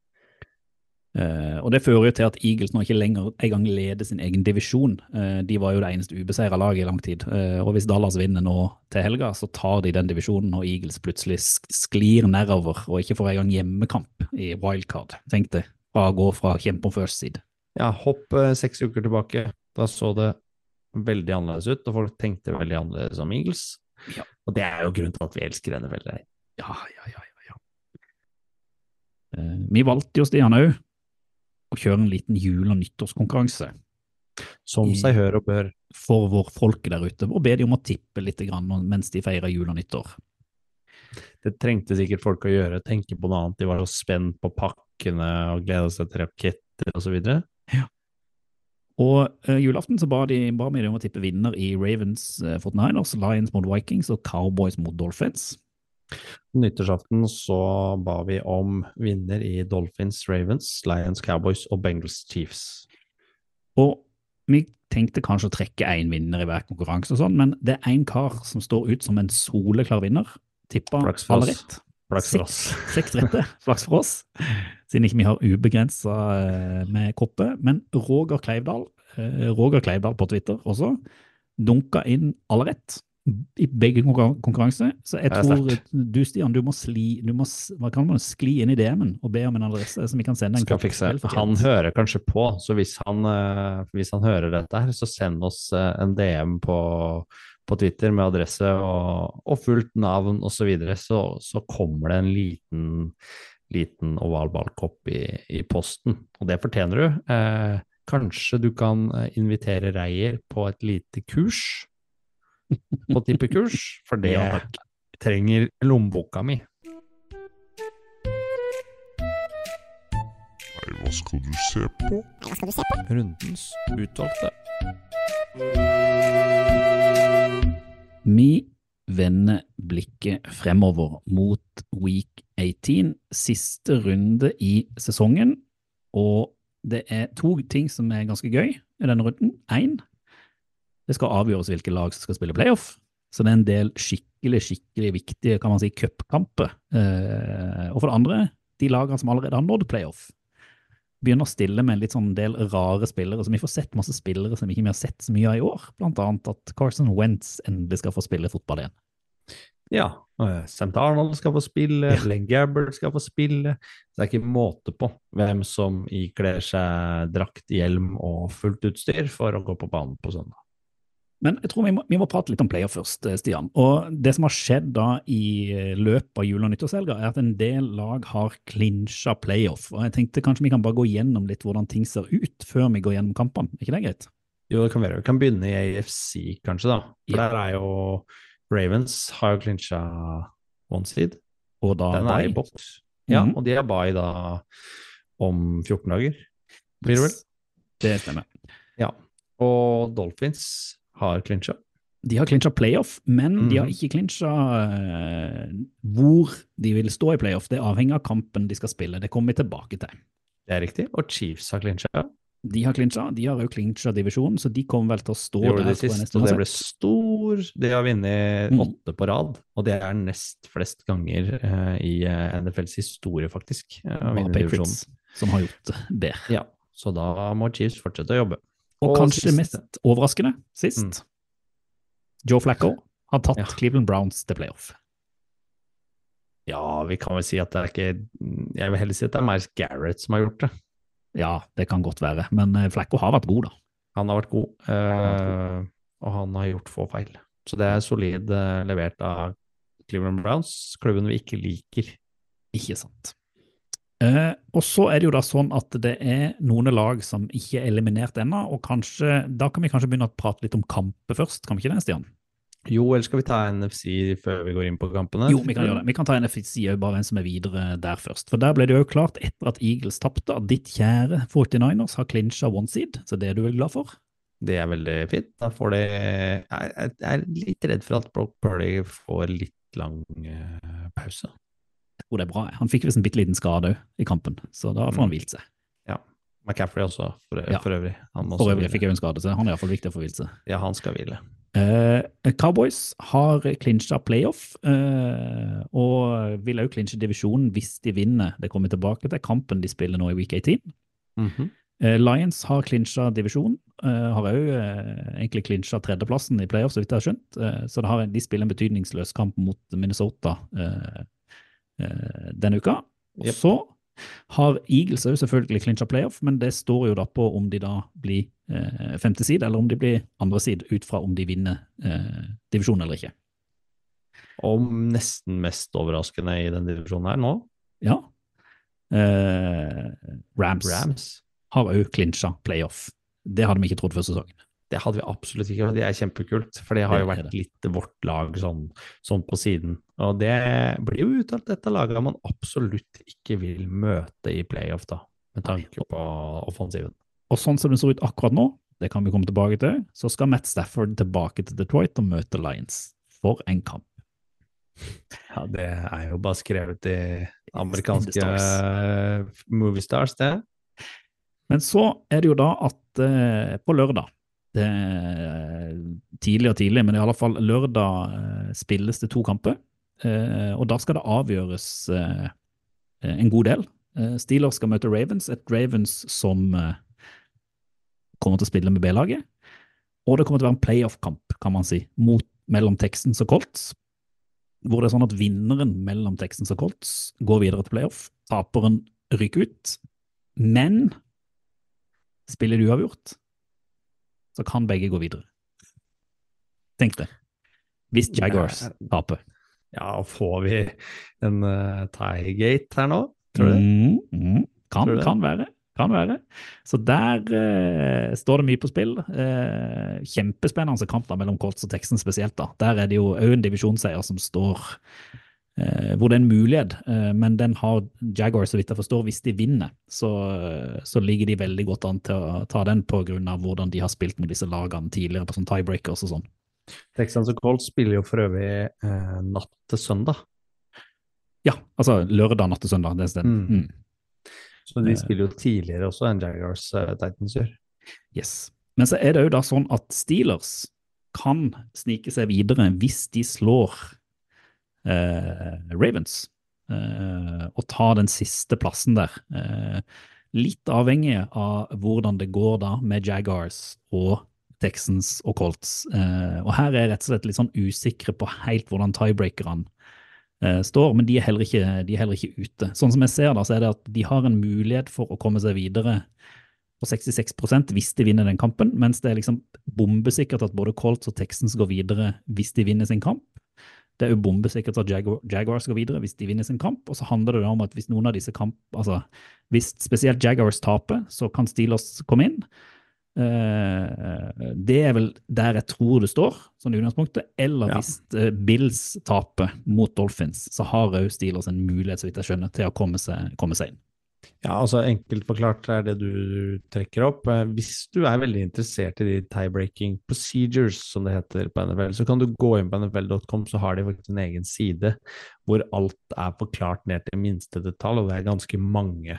Eh, og Det fører jo til at Eagles nå ikke lenger engang leder sin egen divisjon. Uh, de var jo det eneste ubeseira laget i lang tid. Uh, og Hvis Dallas vinner nå til helga, så tar de den divisjonen, og Eagles plutselig sk- sklir nedover og ikke får engang hjemmekamp i wildcard. Tenk det, fra å gå fra kjempe om first side. Ja, hopp seks uker tilbake. Da så det veldig annerledes ut, og folk tenkte veldig annerledes om Eagles. Ja. Og det er jo grunnen til at vi elsker denne veldig. Ja, ja, ja, ja. ja. Vi valgte jo, Stian òg, å kjøre en liten jul- og nyttårskonkurranse Som seg hør og bør. for vår folke der ute, og be de om å tippe litt grann mens de feirer jul og nyttår. Det trengte sikkert folk å gjøre, tenke på noe annet. De var så spent på pakkene og gleda seg til raketter osv. Og uh, julaften så ba, de, ba vi dem om å tippe vinner i Ravens uh, 49ers, Lions mot Vikings og Cowboys mot Dolphins. Nyttårsaften så ba vi om vinner i Dolphins, Ravens, Lions, Cowboys og Bengals Chiefs. Og vi tenkte kanskje å trekke én vinner i hver konkurranse, og sånn, men det er én kar som står ut som en soleklar vinner. Tippa alle rett. Flaks for oss. Seks rette, flaks for oss, siden ikke vi har ubegrensa eh, med kopper. Men Roger Kleivdal, eh, Roger Kleivdal på Twitter også, dunka inn alle rett i begge konkurranser. Så jeg tror du, Stian, du må skli du må, man, skli inn i DM-en og be om en adresse som vi kan sende en Skal fikse. Han hører kanskje på, så hvis han, eh, hvis han hører dette her, så send oss eh, en DM på, på Twitter med adresse og, og fullt navn osv., så, videre, så så kommer det en liten, liten oval ballkopp i, i posten. Og det fortjener du. Eh, kanskje du kan eh, invitere Reier på et lite kurs på tippekurs, for det Ja, trenger lommeboka mi. Nei, hva skal du se på? Rundens utvalgte. Vi vender blikket fremover mot week 18, siste runde i sesongen. Og det er to ting som er ganske gøy i denne runden. Én, det skal avgjøres hvilke lag som skal spille playoff. Så det er en del skikkelig, skikkelig viktige kan man si, cupkamper. Eh, og for det andre, de lagene som allerede har nådd playoff, begynner å stille med en litt sånn del rare spillere. Så vi får sett masse spillere som ikke vi har sett så mye av i år. Blant annet at Carson Wentz endelig skal få spille fotball igjen. Ja, St. Arnold skal få spille, Glenn Gabbard skal få spille. Det er ikke måte på hvem som ikler seg drakt, hjelm og fullt utstyr for å gå på banen på søndag. Men jeg tror vi må, vi må prate litt om player først, eh, Stian. Og det som har skjedd da i eh, løpet av jul- og nyttårshelga, er at en del lag har klinsja playoff. Og jeg tenkte kanskje vi kan bare gå gjennom litt hvordan ting ser ut før vi går gjennom kampene. Er ikke det greit? Jo, det kan være. Vi kan begynne i AFC, kanskje, da. For Ja. der er jo Ravens har jo clinsja one seed. Og da Den er i boks. Ja, Mhm. og de er bye da om 14 dager, blir det vel? Det stemmer. Ja. Og Dolphins har clincha? De har clincha playoff, men de har Mhm. ikke clincha uh, hvor de vil stå i playoff. Det avhenger av kampen de skal spille. Det kommer vi tilbake til. Det er riktig. Og Chiefs har clincha. De har clincha. de har òg clincha divisjonen, så de kommer vel til å stå De der. det tror jeg, sist, nesten og det ble stor De har vunnet Mm. åtte på rad, og det er nest flest ganger uh, i eh, NFLs historie, faktisk. Uh. Patriots som har gjort det. Ja, så da må Chiefs fortsette å jobbe. Og, Og kanskje sist. mest overraskende sist, Mm. Joe Flacco har tatt Ja. Cleveland Browns til playoff. Ja, vi kan vel si at det er ikke Jeg vil heller si at det er Miles Garrett som har gjort det. Ja, det kan godt være, men eh, Flacco har vært god, da. Han har vært god, eh, og han har gjort få feil. Så det er solid eh, levert av Cleveland Browns, klubben vi ikke liker. Ikke sant. Eh, og så er det jo da sånn at det er noen lag som ikke er eliminert ennå, og kanskje, da kan vi kanskje begynne å prate litt om kamper først, kan vi ikke det, Stian? Jo, eller skal vi ta NFC før vi går inn på kampene? Jo, vi kan gjøre det. Vi kan ta NFC òg, bare hvem som er videre der først. For der ble det jo klart, etter at Eagles tapte, at ditt kjære 49ers har clincha one seed. Så det er du vel glad for? Det er veldig fint. Da får det Jeg jeg er litt redd for at Brock Purdy får litt lang eh, pause. Jeg tror det er bra. Han fikk visst en bitte liten skade òg i kampen, så da får han Mm. hvilt seg. Ja. McCaffrey også, for, Ja. for øvrig. Han må For øvrig fikk jo en skade, så han er iallfall viktig å få hvilt seg. Ja, han skal hvile. Uh, Cowboys har clincha playoff, uh, og vil også clinche divisjonen hvis de vinner. Det kommer tilbake til kampen de spiller nå i week 18. Mm -hmm. uh, Lions har clincha divisjonen. har òg eh, egentlig clincha tredjeplassen i playoff, så vidt jeg har skjønt. Eh, så det har, de spiller en betydningsløs kamp mot Minnesota eh, eh, denne uka. Og Yep. så har Eagles òg selvfølgelig clincha playoff, men det står jo da på om de da blir eh, femte side, eller om de blir andre side, ut fra om de vinner eh, divisjonen eller ikke. Og nesten mest overraskende i den divisjonen her nå, Ja. Eh, Rams, Rams. har òg clincha playoff. Det hadde vi ikke trodd før sesongen. Det hadde vi absolutt ikke, og det er kjempekult. For det har jo vært litt vårt lag sånn, sånn på siden. Og det blir jo uttalt dette laget man absolutt ikke vil møte i playoff, da. Med tanke på offensiven. Og sånn som det ser ut akkurat nå, det kan vi komme tilbake til, så skal Matt Stafford tilbake til Detroit og møte Lions. For en kamp. Ja, det er jo bare skrevet i amerikanske movie stars, det. Men så er det jo da at eh, på lørdag det er Tidlig og tidlig, men i alle fall lørdag eh, spilles det to kamper. Eh, og da skal det avgjøres eh, en god del. Steelers skal møte Ravens, et Ravens som kommer til å spille med B-laget. Og det kommer til å være en playoff-kamp, kan man si, mot, mellom Texans og Colts. Hvor det er sånn at vinneren mellom Texans og Colts går videre til playoff. Taperen ryker ut. Men spiller de uavgjort, så kan begge gå videre. Tenk det. Hvis Jaguars taper. Ja, får vi en uh, tie-gate her nå? Tror du det? Mm, mm, kan, Tror det? kan være. Kan være. Så der uh, står det mye på spill. Uh, kjempespennende kamp da, mellom Colts og Texans spesielt. da. Der er det jo òg en divisjonsseier som står hvor det er en mulighet, eh, men den har Jaguars, så vidt jeg forstår, hvis de vinner, så, så ligger de veldig godt an til å ta den av hvordan de har spilt med disse lagene tidligere på sånn tiebreakers og sånn. Texans og Colts spiller jo for øvrig eh, natt til søndag. Ja, altså lørdag natt til søndag. Mm. Mm. Så de Eh. spiller jo tidligere også enn Jaguars uh, Titans gjør. Yes. Men så er det jo da sånn at Steelers kan snike seg videre hvis de slår eh, Ravens eh, og ta den siste plassen der. Eh, litt avhengig av hvordan det går da med Jaguars og Texans og Colts. Eh, og her er jeg rett og slett litt sånn usikre på helt hvordan tiebreakerne eh, står, men de er, ikke, de er heller ikke ute. Sånn som jeg ser da, så er det at de har en mulighet for å komme seg videre på 66% hvis de vinner den kampen, mens det er liksom bombesikkert at både Colts og Texans går videre hvis de vinner sin kamp. Det er jo bombesikkert at Jagu Jaguars går videre hvis de vinner sin kamp, og så handler det om at hvis noen av disse kamp, altså hvis spesielt Jaguars taper, så kan Steelers komme inn. Eh, det er vel der jeg tror det står, sånn i utgangspunktet. Eller Ja. hvis eh, Bills taper mot Dolphins, så har òg Steelers en mulighet, så vidt jeg skjønner, til å komme seg, komme seg inn. Ja, altså Enkelt forklart er det du trekker opp. Eh, Hvis du er veldig interessert i de tie-breaking procedures, som det heter på NFL, så kan du gå inn på nfl.com, så har de faktisk en egen side hvor alt er forklart ned til minste detalj, og det er ganske mange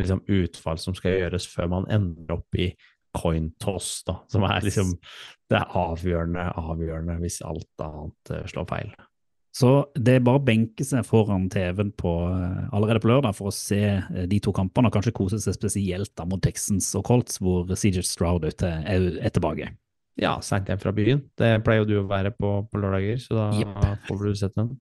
liksom, utfall som skal gjøres før man ender opp i coin toss, da, som er liksom det er avgjørende, avgjørende hvis alt annet eh, slår feil. Så det er bare å benke seg foran TV-en på, eh, allerede på lørdag for å se eh, de to kampene, og kanskje kose seg spesielt da mot Texans og Colts, hvor CJ Stroud er, er, er tilbake. Ja, seint hjem fra byen. Det pleier jo du å være på på lørdager, så da yep. får du sett den.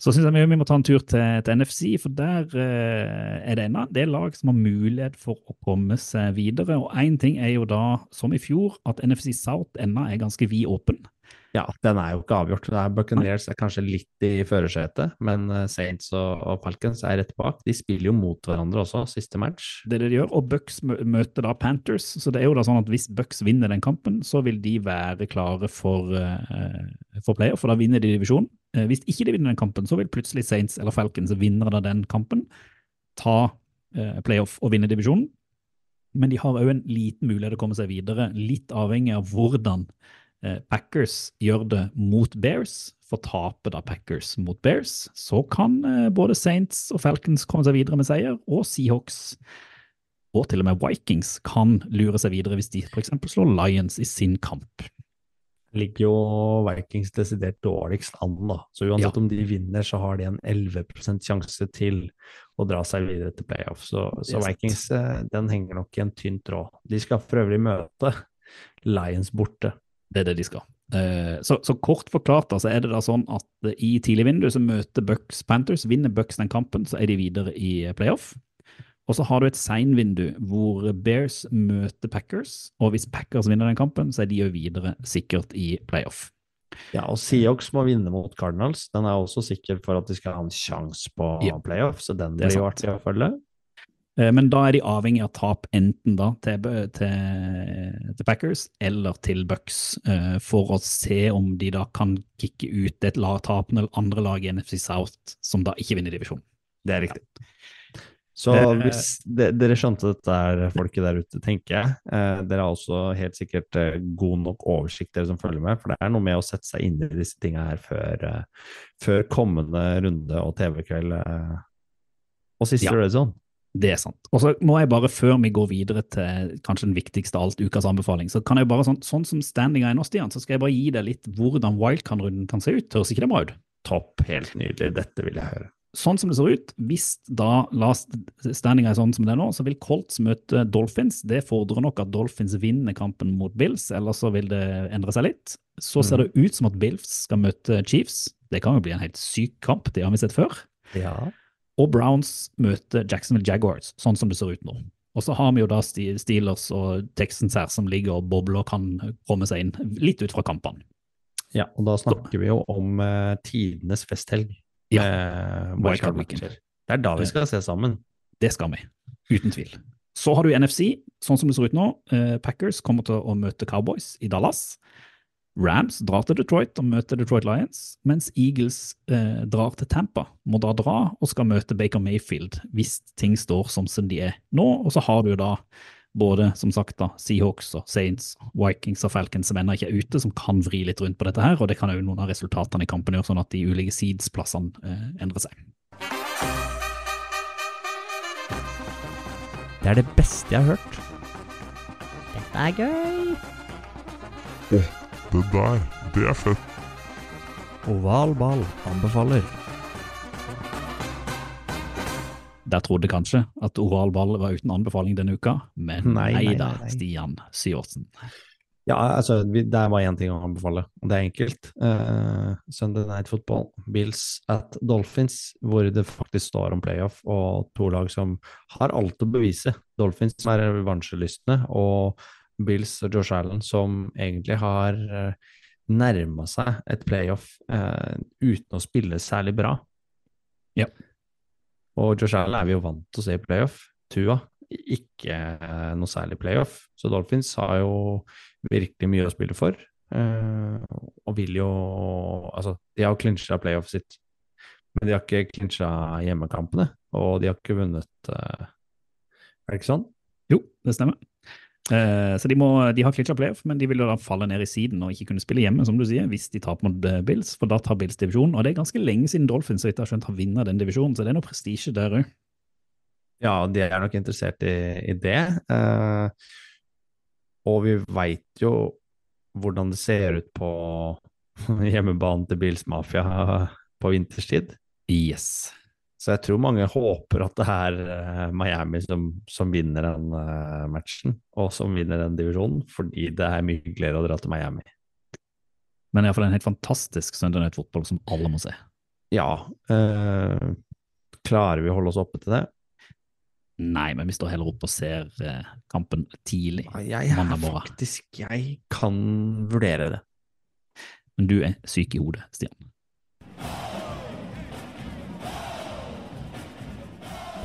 Så syns jeg vi- vi må ta en tur til, til NFC, for der eh, er det ennå det er lag som har mulighet for å komme seg videre. Og én ting er jo da, som i fjor, at NFC South ennå er ganske vid åpen. Ja, den er jo ikke avgjort. Det er Buccaneers er kanskje litt i førersetet, men eh, Saints og, og Falcons er rett bak. De spiller jo mot hverandre også, siste match. Det er det de gjør, og Bucks møter da Panthers. Så det er jo da sånn at hvis Bucks vinner den kampen, så vil de være klare for, eh, for playoff, for da vinner de divisjonen. Eh, hvis ikke de vinner den kampen, så vil plutselig Saints eller Falcons, vinnere av den kampen, ta playoff og vinne divisjonen. Men de har òg en liten mulighet til å komme seg videre, litt avhengig av hvordan Packers gjør det mot Bears. For taper da Packers mot Bears, så kan eh, både Saints og Falcons komme seg videre med seier, og Seahawks og til og med Vikings kan lure seg videre hvis de f.eks. slår Lions i sin kamp. Ligger jo Vikings desidert dårligst an, da. Så uansett Ja. om de vinner, så har de en 11 sjanse til å dra seg videre til playoff. Så, så. Vikings eh, den henger nok i en tynn tråd. De skal for øvrig møte Lions borte. Det er det de skal. Eh, Så, så kort forklart da, så er det da sånn at eh, i tidlig vindu så møter Bucks Panthers. Vinner Bucks den kampen, så er de videre i eh, playoff. Og så har du et seinvindu hvor Bears møter Packers, og hvis Packers vinner den kampen, så er de jo videre sikkert i playoff. Ja, og Seahawks må vinne mot Cardinals. Den er også sikker for at de skal ha en sjanse på Ja. playoff, så den blir jo artig å følge. Eh, Men da er de avhengig av tap enten da til, til, til Packers eller til Bucks, eh, for å se om de da kan kicke ut et tap eller andre lag i NFC South som da ikke vinner divisjonen. Det er riktig. Så Det- hvis de, dere skjønte dette er folket der ute, tenker jeg. Eh, dere har også helt sikkert eh, god nok oversikt, dere som følger med. For det er noe med å sette seg inn i disse tinga her før, eh, før kommende runde og TV-kveld eh, og siste Ja. red zone. Det er sant. Og så må jeg bare, før vi går videre til kanskje den viktigste av alt, ukas anbefaling, så kan jeg bare sånn, sånn som standinga er nå, Stian, så skal jeg bare gi deg litt hvordan wildcard-runden kan se ut. Høres ikke det bra ut? Topp, helt nydelig. Dette vil jeg høre. Sånn som det ser ut, hvis da last standinga er sånn som det er nå, så vil Colts møte Dolphins. Det fordrer nok at Dolphins vinner kampen mot Bills, ellers så vil det endre seg litt. Så ser det ut som at Bills skal møte Chiefs. Det kan jo bli en helt syk kamp, det har vi sett før. Ja. Og Browns møter Jacksonville Jaguars, sånn som det ser ut nå. Og så har vi jo da Steelers og Texans her som ligger og bobler og kan komme seg inn, litt ut fra kampene. ja, og da snakker vi jo om uh, tidenes festhelg. Ja, Uh, Wildcard weekend. Det er da vi skal se sammen. Det skal vi, uten tvil. Så har du NFC, sånn som det ser ut nå. Uh, Packers kommer til å møte Cowboys i Dallas. Rams drar til Detroit og møter Detroit Lions, mens Eagles eh, drar til Tampa. Må da dra og skal møte Baker Mayfield hvis ting står som de er nå. Og så har du jo da både som sagt da, Seahawks og Saints, Vikings og Falcons som ennå ikke er ute, som kan vri litt rundt på dette her. Og det kan òg noen av resultatene i kampen gjøre, sånn at de ulike seeds-plassene eh, endrer seg. Det er det beste jeg har hørt. Dette er gøy. Det der, det er fett. Oval ball anbefaler. Der trodde kanskje at oral ball var uten anbefaling denne uka, men Nei, nei, nei, da, nei, nei. Stian Sivertsen. Ja, altså, vi, det er bare én ting å anbefale, og det er enkelt. Uh, Sunday Night Football, Bills at Dolphins, hvor det faktisk står om playoff, og to lag som har alt å bevise. Dolphins som er revansjelystne, og Bills og Josh Allen som egentlig har uh, nærma seg et playoff eh, uten å spille særlig bra. Ja. Og Josh Allen er vi jo vant til å se i playoff. Tua ikke eh, noe særlig playoff. Så Dolphins har jo virkelig mye å spille for. eh, og vil jo Altså, de har clinchet playoffet sitt, men de har ikke clinchet hjemmekampene. Og de har ikke vunnet eh, Er det ikke sånn? Jo, det stemmer. Eh, så de, må, de har klitsja playoff, men de vil jo da falle ned i siden og ikke kunne spille hjemme, som du sier, hvis de taper mot eh, Bills, for da tar Bills divisjonen. Og det er ganske lenge siden Dolphins har skjønt, har vunnet den divisjonen, så det er noe prestisje der òg. Ja, de er nok interessert i, i det. Uh, og vi veit jo hvordan det ser ut på hjemmebanen til Bills Mafia på vinterstid. Yes. Så jeg tror mange håper at det er eh, Miami som, som vinner den eh, matchen, og som vinner den divisjonen, fordi det er mye hyggeligere å dra til Miami. Men iallfall en helt fantastisk Sunday Night Football som alle må se. Ja, eh, klarer vi å holde oss oppe til det? Nei, men vi står heller oppe og ser kampen tidlig. Jeg er faktisk Jeg kan vurdere det. Men du er syk i hodet, Stian.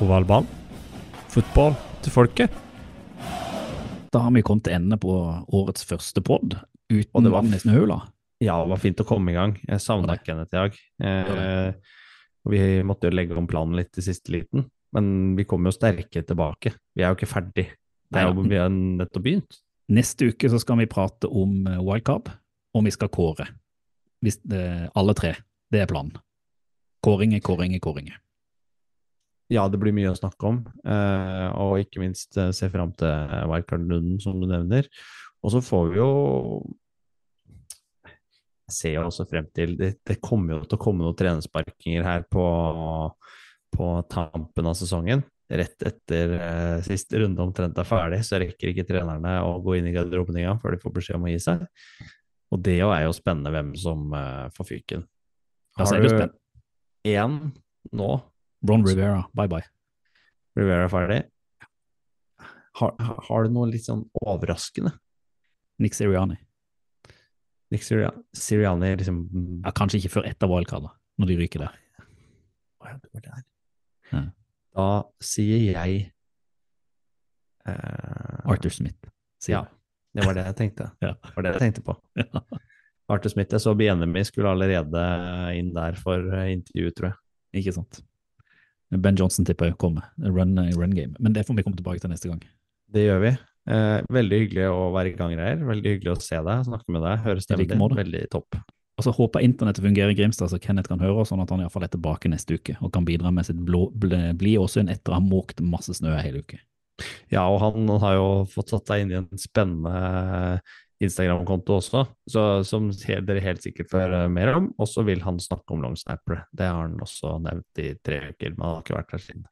Ovalball. Fotball til folket. Da har vi kommet til ende på årets første pod, uten det var vann i snøhula. Ja, det var fint å komme i gang. Jeg savna. Kenneth i dag. Eh, vi måtte jo legge om planen litt i siste liten, men vi kommer jo sterke tilbake. Vi er jo ikke ferdig. Det er jo, vi har nettopp begynt. Neste uke så skal vi prate om eh, wildcard, og vi skal kåre. Hvis eh, alle tre. Det er planen. Kåringer, kåringer, kåringer. Ja, det blir mye å snakke om, eh, og ikke minst eh, se fram til wildcard-runden, som du nevner. Og så får vi jo Jeg ser jo også frem til Det, det kommer jo til å komme noen trenersparkinger her på, på tampen av sesongen. Rett etter eh, siste runde omtrent er ferdig, så rekker ikke trenerne å gå inn i garderoben engang før de får beskjed om å gi seg. Og det er jo spennende hvem som eh, får fyken. Har du én nå Ron Rivera, bye bye. Rivera ferdig. Har, har- du noe litt sånn overraskende? Nick Sirianni. Nick Siriani, Sirianni liksom Ja, kanskje ikke før etter wildcard, når de ryker der. Ja. Da sier jeg uh, Arthur Smith. sier Ja, det var det jeg tenkte. Ja. Det var det jeg tenkte på. Arthur Smith, jeg så BNMI skulle allerede inn der for eh, intervju, tror jeg. Ikke sant. Ben Johnson tipper jeg kommer. Run, run game. Men det får vi komme tilbake til neste gang. Det gjør vi. Eh, veldig hyggelig å være i gang, her. Veldig hyggelig å se deg, snakke med deg, høre stemmen din. Veldig topp. Og så håper jeg internettet fungerer i Grimstad, så Kenneth kan høre, oss, sånn at han iallfall er tilbake neste uke og kan bidra med sitt blide åsyn etter å ha måkt masse snø hele hel uke. Ja, og han har jo fått satt deg inn i en spennende Instagram-konto også, så, som dere helt sikkert får mer om. Og så vil han snakke om longsnapper. Det har han også nevnt i tre uker, men han har ikke vært der siden.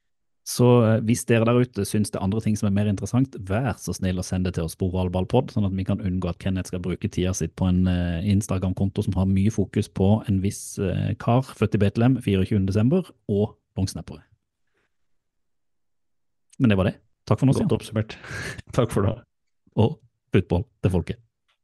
Så eh, hvis dere der ute syns det er andre ting som er mer interessant, vær så snill å sende det til oss på Oralballpod, sånn at vi kan unngå at Kenneth skal bruke tida sitt på en eh, Instagram-konto som har mye fokus på en viss eh, kar født i Betlehem 24.12. og longsnappere. Men det var det. Takk for nå, Godt oppsummert. Takk for nå. Og football til folket.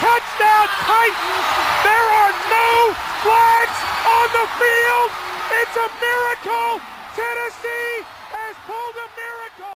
Touchdown Titans. There are no flags on the field. It's a miracle. Tennessee